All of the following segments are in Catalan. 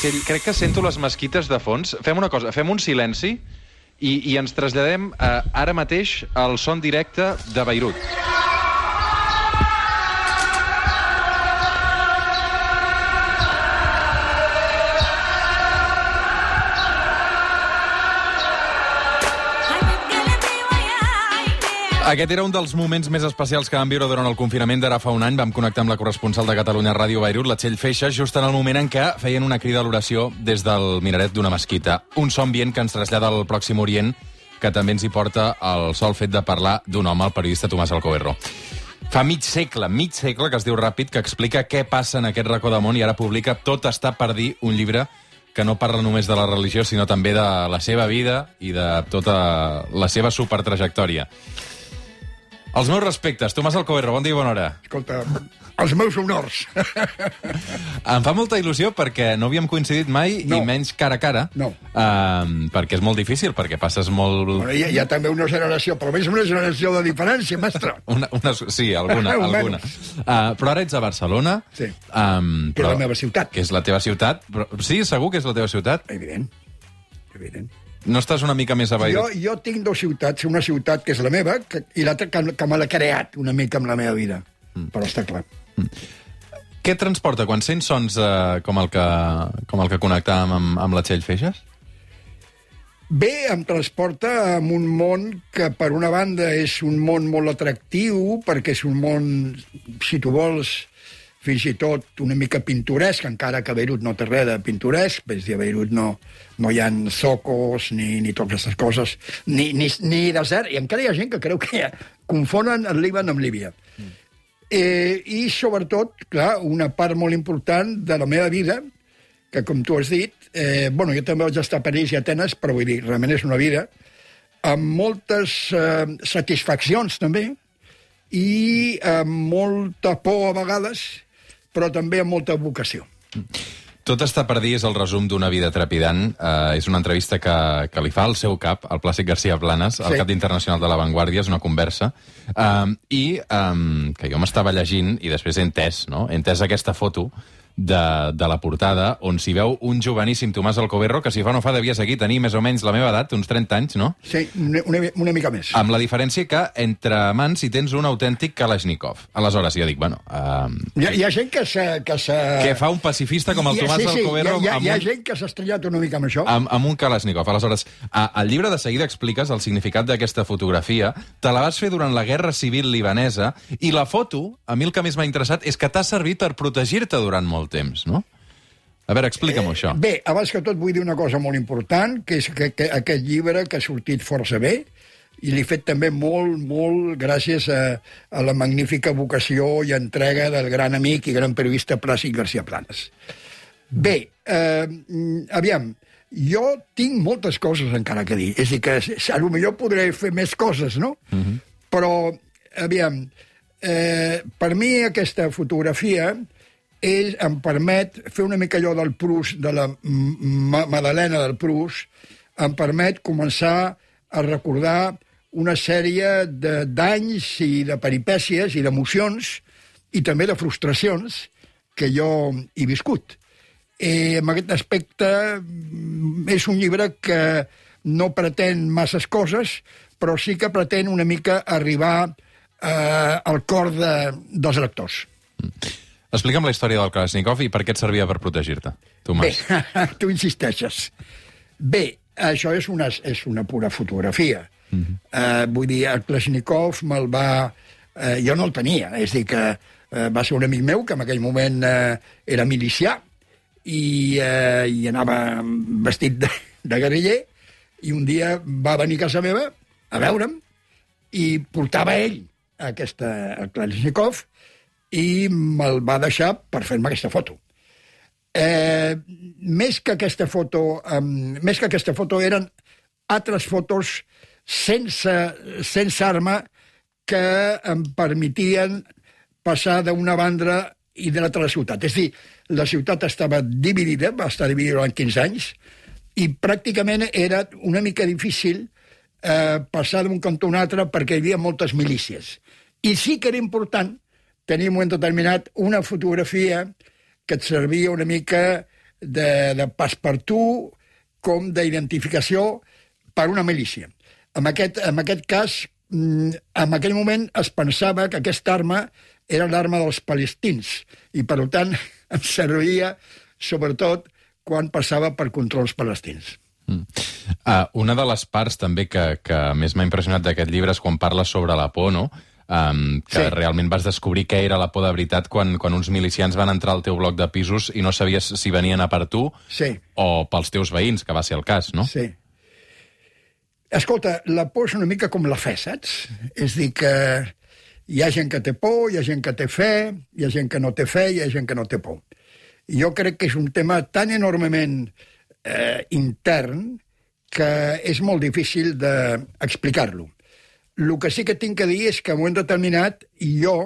que crec que sento les mesquites de fons. Fem una cosa, fem un silenci i, i ens traslladem eh, ara mateix al son directe de Beirut. Aquest era un dels moments més especials que vam viure durant el confinament d'ara fa un any. Vam connectar amb la corresponsal de Catalunya Ràdio Beirut, la Txell Feixes, just en el moment en què feien una crida a l'oració des del minaret d'una mesquita. Un so ambient que ens trasllada al Pròxim Orient, que també ens hi porta el sol fet de parlar d'un home, el periodista Tomàs Alcoberro. Fa mig segle, mig segle, que es diu Ràpid, que explica què passa en aquest racó de món i ara publica Tot està per dir, un llibre que no parla només de la religió, sinó també de la seva vida i de tota la seva supertrajectòria. Els meus respectes. Tomàs Alcoberro, bon dia i bona hora. Escolta, els meus honors. Em fa molta il·lusió perquè no havíem coincidit mai, No. i menys cara a cara. No. Um, perquè és molt difícil, perquè passes molt... Bueno, hi, ha, hi ha també una generació, però més una generació de diferència, mestre. Una, una, sí, alguna, alguna. Uh, però ara ets a Barcelona. Sí. Um, Que és la meva ciutat. Que és la teva ciutat. Però, sí, segur que és la teva ciutat. Evident. Evident. No estàs una mica més a Jo, jo tinc dues ciutats, una ciutat que és la meva que, i l'altra que, que me l'ha creat una mica amb la meva vida. Mm. Però està clar. Què et transporta quan sents sons uh, com, el que, com el que connectàvem amb, amb la Txell Feixes? Bé, em transporta a un món que, per una banda, és un món molt atractiu, perquè és un món, si tu vols, fins i tot una mica pintoresc, encara que Beirut no té res de pintoresc, és a dir, a Beirut no, no hi ha socos ni, ni totes aquestes coses, ni, ni, ni desert, i encara hi ha gent que creu que confonen el Líban amb Líbia. Mm. Eh, I, sobretot, clar, una part molt important de la meva vida, que, com tu has dit, eh, bueno, jo també vaig estar a París i a Atenes, però vull dir, realment és una vida, amb moltes eh, satisfaccions, també, i amb molta por a vegades, però també amb molta vocació. Tot està per dir és el resum d'una vida trepidant. Uh, és una entrevista que, que li fa al seu cap, al Plàcid García Planes, el Sí. cap internacional de La Vanguardia, és una conversa, um, i um, que jo m'estava llegint i després he entès, no? he entès aquesta foto de, de la portada, on s'hi veu un joveníssim Tomàs Alcoberro, que si fa no fa devia seguir tenir més o menys la meva edat, uns 30 anys, no? Sí, una, una, mica més. Amb la diferència que entre mans hi tens un autèntic Kalashnikov. Aleshores, jo dic, bueno... Um, Hi ha, hi ha gent que se... Que, se... què fa un pacifista com el Hi ha- Tomàs sí, sí, Alcoberro Hi ha, hi ha, un- gent que s'ha estrellat una mica amb això. amb, amb un Kalashnikov. Aleshores, a, al llibre de seguida expliques el significat d'aquesta fotografia. Te la vas fer durant la Guerra Civil libanesa i la foto, a mi el que més m'ha interessat, és que t'ha servit per protegir-te durant molt temps, no? A veure, explica'm eh, això. Bé, abans que tot vull dir una cosa molt important, que és que, que aquest llibre que ha sortit força bé, i l'he fet també molt, molt gràcies a, a la magnífica vocació i entrega del gran amic i gran periodista Plàcid García Planes. Bé, eh, aviam, jo tinc moltes coses encara que dir. És a dir, que a lo millor podré fer més coses, no? Però, aviam, eh, per mi aquesta fotografia és, em permet fer una mica allò del Prus, de la Ma Madalena del Prus, em permet començar a recordar una sèrie de d'anys i de peripècies i d'emocions i també de frustracions que jo he viscut. Eh, en aquest aspecte mm, és un llibre que no pretén masses coses, però sí que pretén una mica arribar eh, al cor de, dels lectors. Explica'm la història del Kalashnikov i per què et servia per protegir-te, Bé, Tomàs. tu insisteixes. Bé, això és una, és una pura fotografia. Uh -huh. uh, vull dir, el Klashnikov me'l va... Uh, jo no el tenia, és dir, que uh, va ser un amic meu que en aquell moment uh, era milicià i, uh, i anava vestit de, de guerriller i un dia va venir a casa meva a veure'm i portava ell aquesta, el Klashnikov i me'l va deixar per fer-me aquesta foto. Eh, més que aquesta foto, um, més que aquesta foto eren altres fotos sense, sense arma que em permetien passar d'una banda i de l'altra la ciutat. És dir, la ciutat estava dividida, va estar dividida durant 15 anys, i pràcticament era una mica difícil eh, passar d'un cantó a un altre perquè hi havia moltes milícies. I sí que era important tenir en un determinat una fotografia que et servia una mica de, de passepartout com d'identificació per una milícia. En aquest, en aquest cas, mm, en aquell moment es pensava que aquesta arma era l'arma dels palestins i, per tant, ens servia sobretot quan passava per controls palestins. Mm. Uh, una de les parts també que, que més m'ha impressionat d'aquest llibre és quan parla sobre la por, no? Um, que sí. realment vas descobrir què era la por de veritat quan, quan uns milicians van entrar al teu bloc de pisos i no sabies si venien a per tu sí. o pels teus veïns, que va ser el cas, no? Sí. Escolta, la por és una mica com la fe, saps? És dir, que hi ha gent que té por, hi ha gent que té fe, hi ha gent que no té fe, hi ha gent que no té por. Jo crec que és un tema tan enormement eh, intern que és molt difícil d'explicar-lo. El que sí que tinc que dir és que en un moment determinat, jo,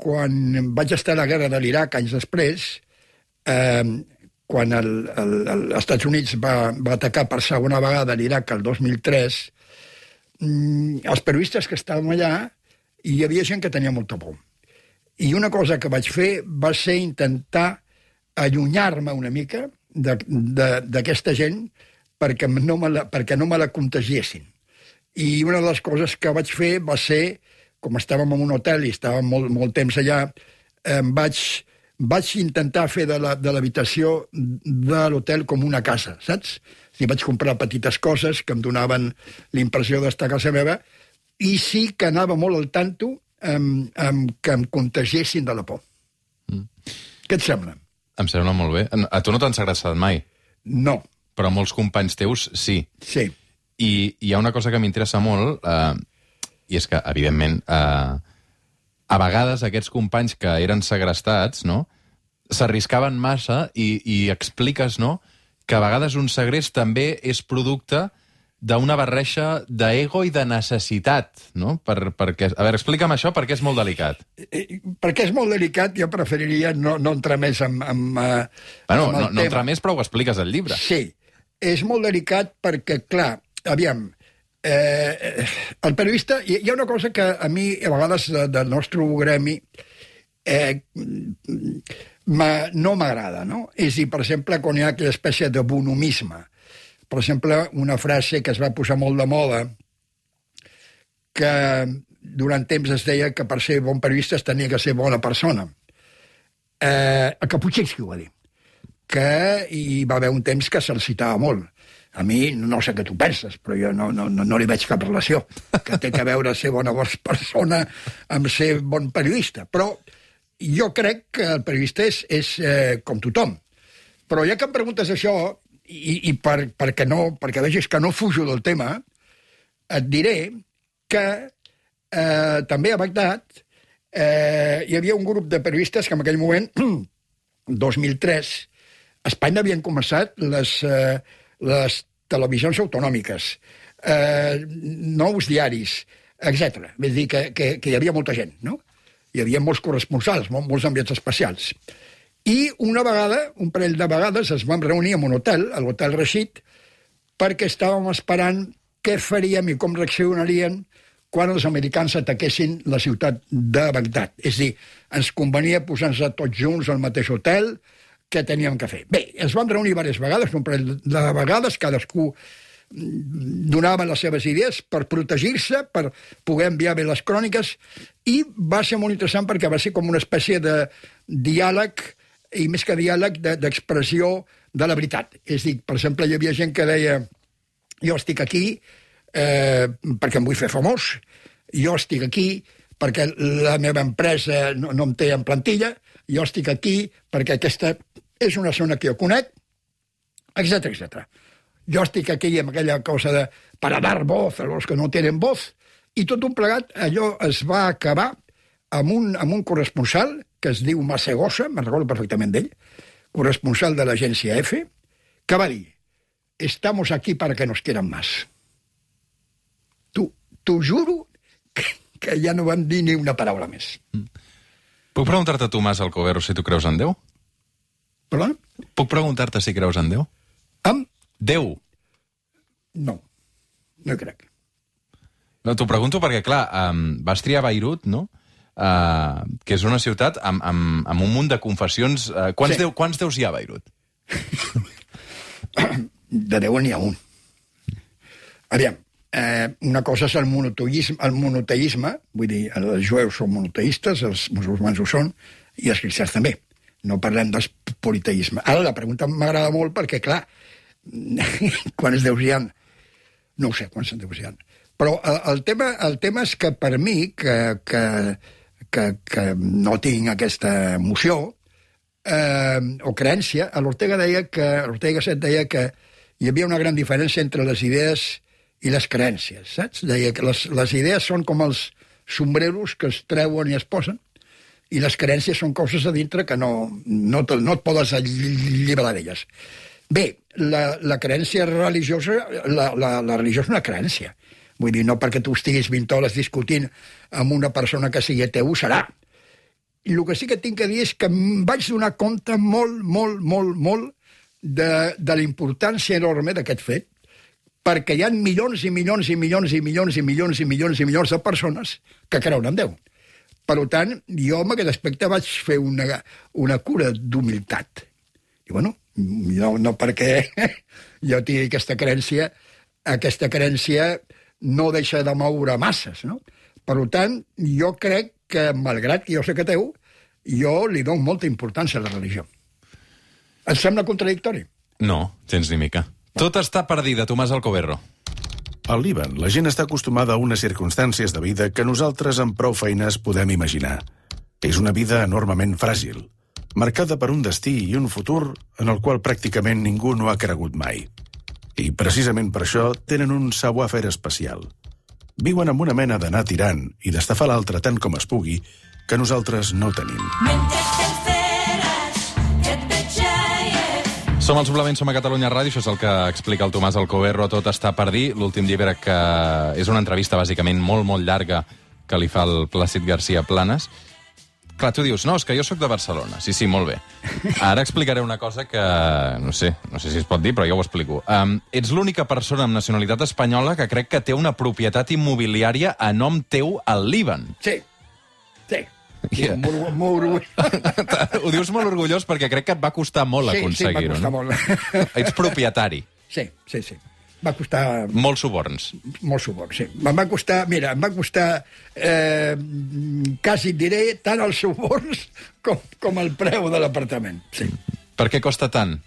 quan vaig estar a la guerra de l'Iraq anys després, eh, quan el, el, els Estats Units va, va atacar per segona vegada l'Iraq el 2003, mm, els periodistes que estàvem allà, hi havia gent que tenia molta por. I una cosa que vaig fer va ser intentar allunyar-me una mica d'aquesta gent perquè no, me la, perquè no me la contagiessin. I una de les coses que vaig fer va ser, com estàvem en un hotel i estàvem molt, molt temps allà, eh, vaig, vaig intentar fer de l'habitació de l'hotel com una casa, saps? I vaig comprar petites coses que em donaven l'impressió d'estar a casa meva i sí que anava molt al tanto amb, amb que em contagiessin de la por. Mm. Què et sembla? Em sembla molt bé. A tu no t'han segrestat mai? No. Però molts companys teus sí. Sí. I hi ha una cosa que m'interessa molt, eh, i és que, evidentment, eh, a vegades aquests companys que eren segrestats, no?, s'arriscaven massa i, i expliques, no?, que a vegades un segrest també és producte d'una barreja d'ego i de necessitat, no? Per, perquè, a veure, explica'm això perquè és molt delicat. Eh, eh, perquè és molt delicat, jo preferiria no, no entrar més en, en, uh, bueno, en no, no entrar més, però ho expliques al llibre. Sí, és molt delicat perquè, clar, aviam, eh, el periodista... Hi, hi ha una cosa que a mi, a vegades, del nostre gremi, eh, no m'agrada, no? És dir, per exemple, quan hi ha aquella espècie de bonomisme, per exemple, una frase que es va posar molt de moda, que durant temps es deia que per ser bon periodista es tenia que ser bona persona. Eh, el Kapuscinski ho va dir, que hi va haver un temps que se'l citava molt. A mi, no sé què tu penses, però jo no, no, no, no li veig cap relació, que té que veure ser bona persona amb ser bon periodista. Però jo crec que el periodista és, és eh, com tothom. Però ja que em preguntes això, i, i per, perquè, no, perquè vegis que no fujo del tema, et diré que eh, també a Bagdad eh, hi havia un grup de periodistes que en aquell moment, 2003, a Espanya havien començat les, eh, les televisions autonòmiques, eh, nous diaris, etc. Vull dir que, que, que hi havia molta gent, no? Hi havia molts corresponsals, molts enviats especials. I una vegada, un parell de vegades, es vam reunir en un hotel, a l'Hotel Rashid, perquè estàvem esperant què faríem i com reaccionarien quan els americans ataquessin la ciutat de Bagdad. És dir, ens convenia posar-nos tots junts al mateix hotel, què teníem que fer. Bé, ens vam reunir diverses vegades, un parell de vegades, cadascú donava les seves idees per protegir-se, per poder enviar bé les cròniques, i va ser molt interessant perquè va ser com una espècie de diàleg i més que diàleg d'expressió de, de la veritat. És dir, per exemple, hi havia gent que deia jo estic aquí eh, perquè em vull fer famós, jo estic aquí perquè la meva empresa no, no em té en plantilla, jo estic aquí perquè aquesta és una zona que jo conec, etc etc. Jo estic aquí amb aquella cosa de para dar voz a los que no tenen voz, i tot un plegat, allò es va acabar amb un, amb un corresponsal que es diu Macegosa, me'n recordo perfectament d'ell, corresponsal de l'agència EFE, que va dir estamos aquí para que nos quieran más. T'ho juro que, ja no vam dir ni una paraula més. Mm. Puc preguntar-te tu, Mas Alcoverro, si tu creus en Déu? Perdona? Puc preguntar-te si creus en Déu? Amb? Déu. No, no crec. No, T'ho pregunto perquè, clar, um, vas triar Beirut, no? Uh, que és una ciutat amb, amb, amb un munt de confessions. Uh, quants, sí. déu, quants déus hi ha a Beirut? De Déu n'hi ha un. Aviam, eh, una cosa és el monoteisme, el monoteisme, vull dir, els jueus són monoteistes, els musulmans ho són, i els cristians també. No parlem del politeisme. Ara la pregunta m'agrada molt perquè, clar, quants déus hi ha? No ho sé quants déus hi ha. Però el, el, tema, el tema és que per mi, que, que, que, que no tinc aquesta emoció eh, o creencia, l'Ortega deia que l'Ortega Set deia que hi havia una gran diferència entre les idees i les creences, saps? Deia que les, les idees són com els sombreros que es treuen i es posen, i les creences són coses a dintre que no, no, te, no et podes alliberar d'elles. Bé, la, la creencia religiosa, la, la, la religió és una creencia. Vull dir, no perquè tu estiguis 20 hores discutint amb una persona que sigui teu, serà. I el que sí que tinc que dir és que em vaig donar compte molt, molt, molt, molt de, de la importància enorme d'aquest fet, perquè hi ha milions i milions i milions i milions i milions i milions i milions de persones que creuen en Déu. Per tant, jo amb aquest aspecte vaig fer una, una cura d'humilitat. I bueno, no, no perquè jo tingui aquesta crència, aquesta crència no deixa de moure masses, no? Per tant, jo crec que, malgrat que jo sé que teu, jo li dono molta importància a la religió. Et sembla contradictori? No, gens ni mica. Tot està perdida, Tomàs Alcoberro. Al Líban, la gent està acostumada a unes circumstàncies de vida que nosaltres amb prou feines podem imaginar. És una vida enormement fràgil, marcada per un destí i un futur en el qual pràcticament ningú no ha cregut mai. I precisament per això tenen un savoir-faire especial. Viuen amb una mena d'anar tirant i d'estafar l'altre tant com es pugui, que nosaltres no tenim. Mentre Som al Suplement, som a Catalunya Ràdio, això és el que explica el Tomàs Alcoberro, Tot està per dir, l'últim llibre que és una entrevista bàsicament molt, molt llarga que li fa el Plàcid García Planes. Clar, tu dius, no, és que jo sóc de Barcelona. Sí, sí, molt bé. Ara explicaré una cosa que, no sé, no sé si es pot dir, però jo ho explico. Um, ets l'única persona amb nacionalitat espanyola que crec que té una propietat immobiliària a nom teu al Líban. Sí, sí. Yeah. Molt, molt Ho dius molt orgullós perquè crec que et va costar molt sí, aconseguir-ho. Sí, va costar no? molt. Ets propietari. Sí, sí, sí. Va costar... Molts suborns. Molts suborns, sí. Em va costar, mira, em va costar, eh, quasi diré, tant els suborns com, com el preu de l'apartament. Sí. Per què costa tant?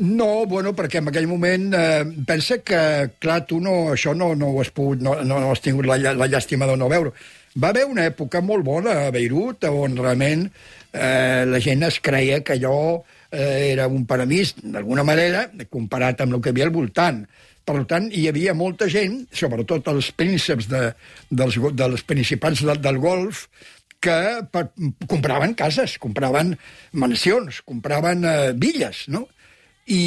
No, bueno, perquè en aquell moment eh, pensa que, clar, tu no, això no, no ho has pogut, no, no has tingut la, la llàstima de no veure va haver una època molt bona a Beirut, on realment eh, la gent es creia que allò eh, era un paradís, d'alguna manera, comparat amb el que hi havia al voltant. Per tant, hi havia molta gent, sobretot els prínceps de, dels, dels principats del, del golf, que per, compraven cases, compraven mansions, compraven eh, villes, no? I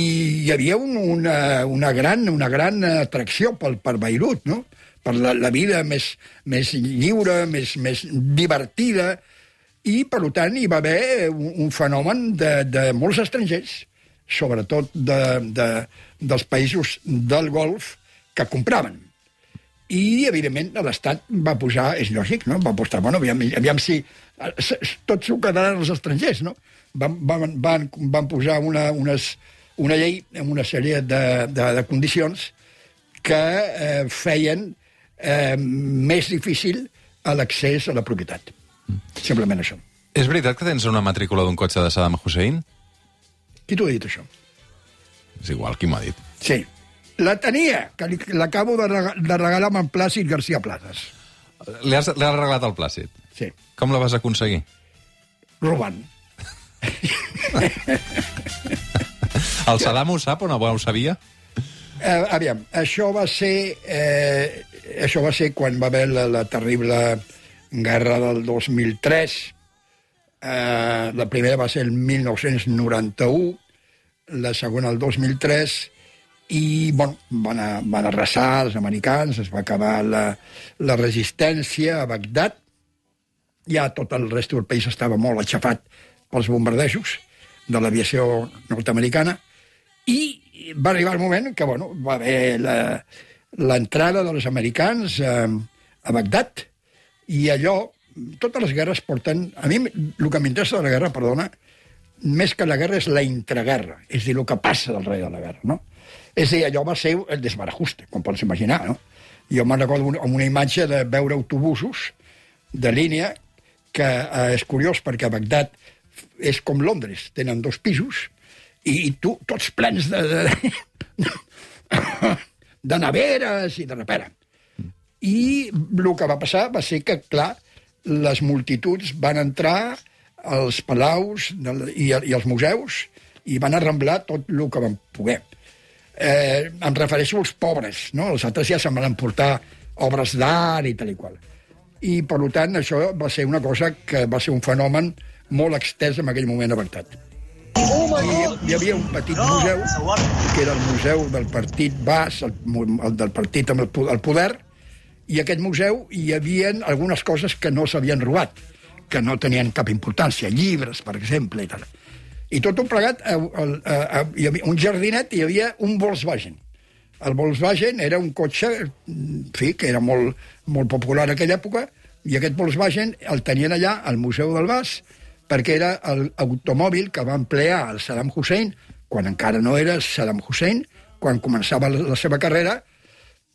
hi havia un, una, una, gran, una gran atracció per, per Beirut, no? Per la, la vida més, més lliure, més, més divertida, i, per tant, hi va haver un, un fenomen de, de molts estrangers, sobretot de, de, dels països del Golf, que compraven. I, evidentment, l'Estat va posar, és lògic, no? va apostar, bueno, aviam, aviam si tots s'ho quedaran els estrangers, no? Van, van, van, van posar una, unes, una llei amb una sèrie de, de, de condicions que eh, feien eh, més difícil a l'accés a la propietat. Simplement això. És veritat que tens una matrícula d'un cotxe de Saddam Hussein? Qui t'ho ha dit, això? És igual, qui m'ho ha dit? Sí. La tenia, que l'acabo de, regalar, de regalar amb en Plàcid García has, li has regalat el Plàcid? Sí. Com la vas aconseguir? Robant. el Saddam ho sap o no ho sabia? Eh, aviam, això va ser... Eh, això va ser quan va haver la, la terrible guerra del 2003. Eh, la primera va ser el 1991, la segona el 2003, i bueno, van, a, van arrasar els americans, es va acabar la, la resistència a Bagdad, ja tot el rest del país estava molt aixafat pels bombardejos de l'aviació nord-americana, i va arribar el moment que bueno, va haver l'entrada dels americans a, a Bagdad i allò, totes les guerres porten... A mi el que m'interessa de la guerra, perdona, més que la guerra és la intraguerra, és dir, el que passa del rei de la guerra, no? És a dir, allò va ser el desbarajuste, com pots imaginar, no? Jo me'n recordo un- amb una imatge de veure autobusos de línia que eh, és curiós perquè a Bagdad és com Londres, tenen dos pisos i, i tu, tots plens de, de, de neveres i de repera. I el que va passar va ser que, clar, les multituds van entrar als palaus i, als museus i van arramblar tot el que van poder. Eh, em refereixo als pobres, no? Els altres ja se'n van emportar obres d'art i tal i qual. I, per tant, això va ser una cosa que va ser un fenomen molt extès en aquell moment a Bagdad. I hi havia un petit museu, que era el museu del partit bas, el, el del partit amb el, po- el poder, i aquest museu hi havia algunes coses que no s'havien robat, que no tenien cap importància, llibres, per exemple, i tal. I tot un plegat, eh, el, eh, eh, hi havia un jardinet i hi havia un Volkswagen. El Volkswagen era un cotxe, en fi, que era molt, molt popular en aquella època, i aquest Volkswagen el tenien allà, al Museu del Bas, perquè era l'automòbil que va emplear el Saddam Hussein, quan encara no era Saddam Hussein, quan començava la, seva carrera,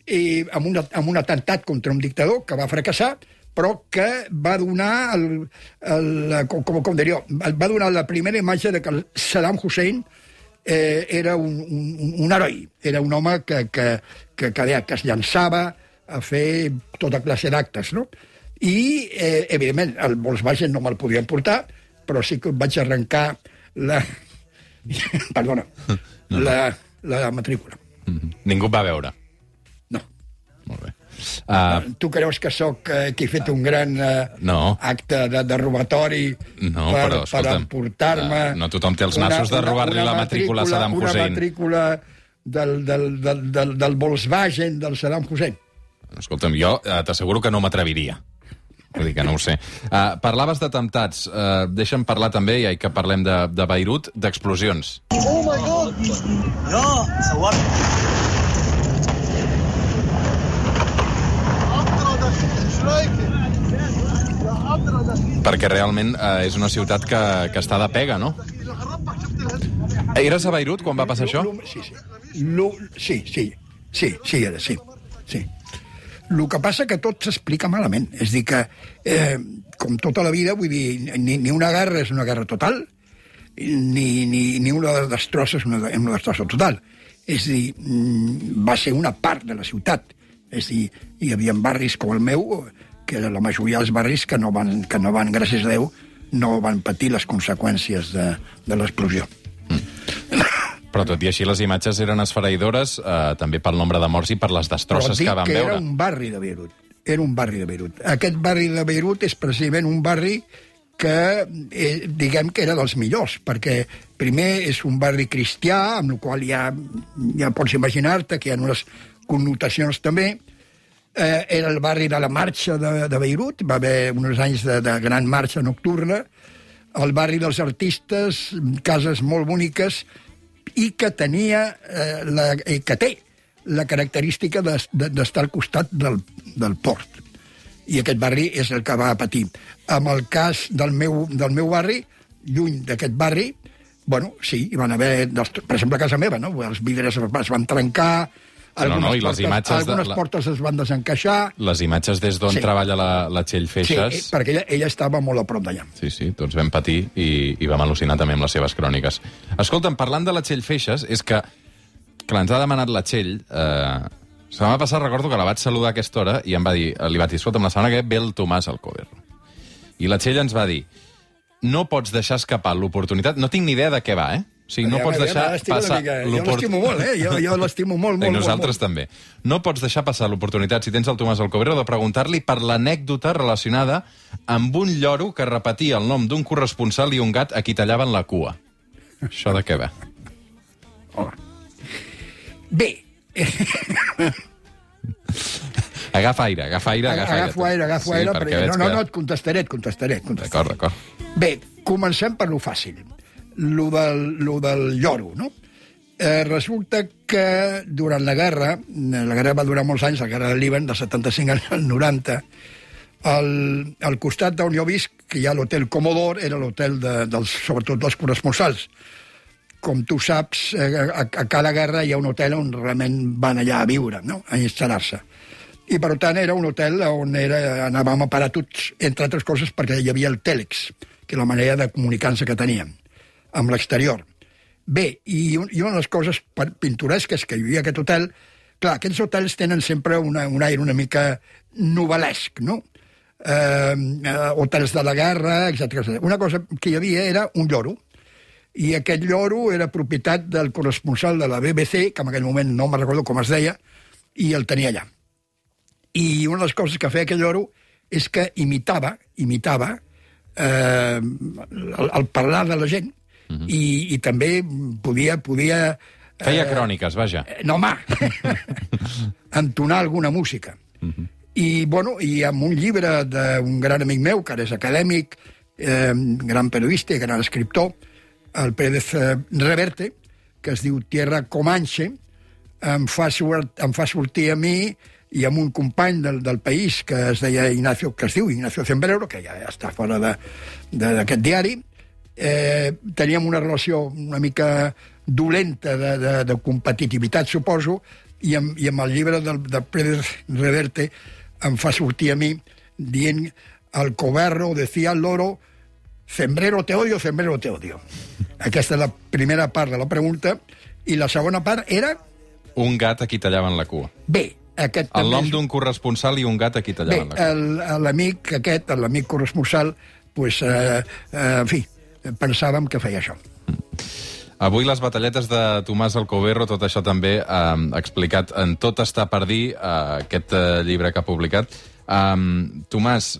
i amb, un, amb un atemptat contra un dictador que va fracassar, però que va donar, el, el, com, com, com diria, va donar la primera imatge de que el Saddam Hussein eh, era un, un, un heroi, era un home que, que, que, que, que es llançava a fer tota classe d'actes, no? I, eh, evidentment, el Volkswagen no me'l podien portar, però sí que vaig arrencar la... Perdona, la, la matrícula. Mhm. Ningú et va veure. No. Molt bé. Uh, Tu creus que sóc eh, que he fet un gran eh, No. acte de, de robatori No, per, però, per emportar-me... eh, no tothom té els nassos de robar-li la matrícula a Saddam Hussein. Una matrícula del, del, del, del, del Volkswagen del Saddam Hussein. escolta'm, jo uh, t'asseguro que no m'atreviria. Vull dir que no ho sé. Uh, parlaves d'atemptats. Uh, deixa'm parlar també, ja que parlem de, de Beirut, d'explosions. Oh my God! No! Sawar! Perquè realment eh, és una ciutat que, que està de pega, no? Eh, eres a Beirut quan va passar això? Sí, sí. Sí, sí. Sí, sí, era, sí. sí. El que passa que tot s'explica malament. És dir, que, eh, com tota la vida, vull dir, ni, ni una guerra és una guerra total, ni, ni, ni una destrossa és una, una destrossa total. És dir, mm, va ser una part de la ciutat. És dir, hi havia barris com el meu, que la majoria dels barris que no van, que no van gràcies a Déu, no van patir les conseqüències de, de l'explosió. Però tot i així les imatges eren esfereïdores eh, també pel nombre de morts i per les destrosses que van que veure. era un barri de Beirut. Era un barri de Beirut. Aquest barri de Beirut és precisament un barri que, eh, diguem que era dels millors, perquè primer és un barri cristià, amb el qual ja, ja pots imaginar-te que hi ha unes connotacions també. Eh, era el barri de la marxa de, de Beirut, va haver uns anys de, de gran marxa nocturna, el barri dels artistes, cases molt boniques, i que tenia, eh, la, eh, que té la característica d'es- de- d'estar al costat del, del port. I aquest barri és el que va patir. Amb el cas del meu, del meu barri, lluny d'aquest barri, bueno, sí, hi van haver, per exemple, a casa meva, no? els vidres es es van trencar, No, no, algunes, i les portes, imatges de algunes la- portes es van desencaixar, Les imatges des d'on Sí. treballa la, la Txell sí, Feixes... eh, perquè ella, ella estava molt a prop d'allà. Sí, sí, tots vam patir i, i vam al·lucinar també amb les seves cròniques. Escolta'm, parlant de la Txell Feixes, és que, clar, ens ha demanat la Txell... Eh, la setmana passada recordo que la vaig saludar a aquesta hora i em va dir, li vaig dir, escolta'm, la setmana que ve el Tomàs al cover. I la Txell ens va dir, no pots deixar escapar l'oportunitat... No tinc ni idea de què va, eh? O sigui, no Ja, pots ja, deixar una passar mica. Jo l'oport- l'estimo molt, eh? Jo, jo l'estimo molt, molt, I nosaltres molt, molt. també. No pots deixar passar l'oportunitat, si tens el Tomàs Alcoberro, de preguntar-li per l'anècdota relacionada amb un lloro que repetia el nom d'un corresponsal i un gat a qui tallaven la cua. Això de què va? Bé, Agafa aire, agafa aire, agafa aire. agafo aire, agafo aire, perquè perquè... No, no, no, et contestaré, et contestaré. Et contestaré. D'acord, d'acord. Bé, comencem per lo fàcil, lo del, lo del lloro, no? Eh, resulta que durant la guerra, la guerra va durar molts anys, la guerra del Líban, de 75 al 90, al, al costat d'on jo visc que hi ha l'hotel Comodor, era l'hotel de, dels, sobretot dels corresponsals. Com tu saps, eh, a, a cada guerra hi ha un hotel on realment van allà a viure, no? a instal·lar-se. I, per tant, era un hotel on era, anàvem a parar tots, entre altres coses, perquè hi havia el tèlex, que és la manera de comunicar-se que teníem, amb l'exterior. Bé, i, i una de les coses pintoresques que hi havia aquest hotel, clar, aquests hotels tenen sempre una, un aire una mica novel·lesc, no? Eh, eh, hotels de la guerra, etc. Una cosa que hi havia era un lloro, i aquest lloro era propietat del corresponsal de la BBC, que en aquell moment no me'n recordo com es deia, i el tenia allà. I una de les coses que feia aquell lloro és que imitava, imitava eh, el, el parlar de la gent i, i també podia... podia Feia cròniques, vaja. Eh, No, home! entonar alguna música. I, bueno, i amb un llibre d'un gran amic meu, que ara és acadèmic, eh, gran periodista i gran escriptor, el Pérez eh, Reverte, que es diu Tierra Comanche, em fa, em fa sortir a mi i amb un company del, del país que es deia Ignacio, que es diu Ignacio Zembrero, que ja està fora d'aquest diari, eh, teníem una relació una mica dolenta de, de, de competitivitat, suposo, i amb, i amb el llibre del, del Pérez Reverte em fa sortir a mi dient al coberro decía el loro Fembrero te odio, Fembrero te odio. Aquesta és la primera part de la pregunta i la segona part era Un gat a qui tallaven la cua. bé, aquest El també nom és- d'un corresponsal i un gat a qui Bé, tallaven la cua. el- l'amic aquest, l'amic corresponsal, pues, eh, eh, en fi, pensàvem que feia això. Avui les batalletes de Tomàs Alcoberro, tot això també eh, explicat en Tot està per dir, eh, aquest eh, llibre que ha publicat. Um, Tomàs,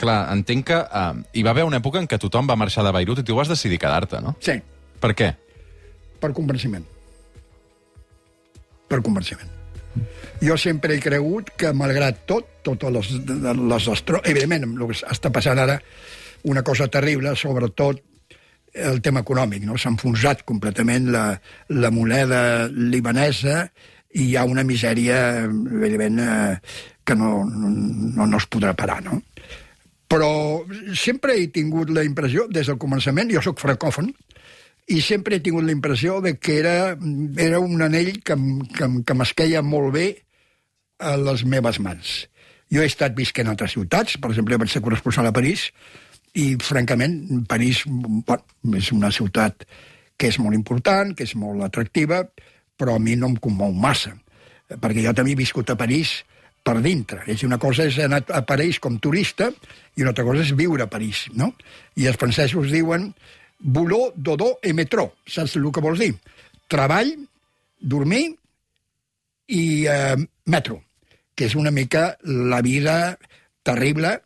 clar, entenc que eh, hi va haver una època en què tothom va marxar de Beirut i tu vas decidir quedar-te, no? Sí, Per què? per convenciment. Per convenciment. Jo sempre he cregut que, malgrat tot, totes les, les estro... Evidentment, el que està passant ara, una cosa terrible, sobretot el tema econòmic, no? S'ha enfonsat completament la, la moneda libanesa i hi ha una misèria, evidentment, eh, que no, no, no es podrà parar, no? Però sempre he tingut la impressió, des del començament, jo sóc francòfon, i sempre he tingut la impressió de que era, era un anell que, que, que m'esqueia molt bé a les meves mans. Jo he estat visquent a altres ciutats, per exemple, vaig ser corresponsal a París, i, francament, París bueno, és una ciutat que és molt important, que és molt atractiva, però a mi no em commou massa, perquè jo també he viscut a París per dintre. És una cosa és anar a París com turista i una altra cosa és viure a París, no? I els francesos diuen boulot, dodo i metró. Saps el que vols dir? Treball, dormir i eh, metro, que és una mica la vida terrible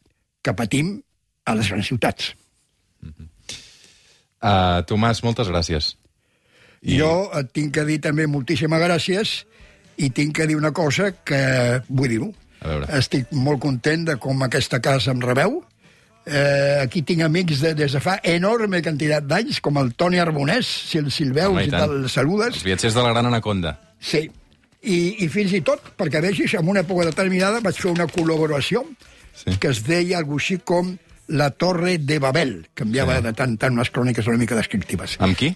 que patim a les grans ciutats. Uh, Tomàs, moltes gràcies. I... Jo et tinc que dir també moltíssimes gràcies i tinc que dir una cosa que vull dir-ho. Estic molt content de com aquesta casa em rebeu. Eh, aquí tinc amics de, des de fa enorme quantitat d'anys, com el Toni Arbonès, si el, si el veus Home, i te'l saludes. Els viatgers de la Gran Anaconda. Sí. I, I fins i tot, perquè vegis, en una època determinada vaig fer una col·laboració Sí. que es deia algo així com La Torre de Babel, que enviava Sí. de tant en tant unes cròniques una mica descriptives. Amb qui?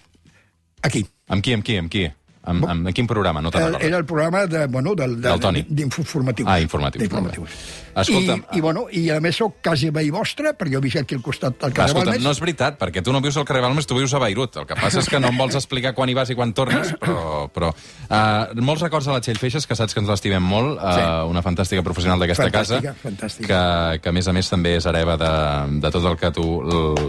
Aquí. Amb qui, amb qui, amb qui? Amb, amb, amb quin programa? No El, recordes? era el programa de, bueno, del, de, Del Toni. d'informatius. Ah, informatius, bé. Escolta'm, I, i, bueno, I a més sóc quasi veí vostre, perquè jo visc aquí al costat del carrer escolta, Balmes. no és veritat, perquè tu no vius al carrer Balmes, tu vius a Beirut. El que passa és que no em vols explicar quan hi vas i quan tornes, però... però uh, molts records a la Txell Feixes, que saps que ens l'estimem molt, uh, Sí. una fantàstica professional d'aquesta casa, Fantàstica. Que, que a més a més també és hereva de, de tot el que tu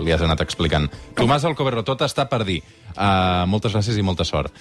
li has anat explicant. Tomàs Alcoberro, tot està per dir. Uh, moltes gràcies i molta sort.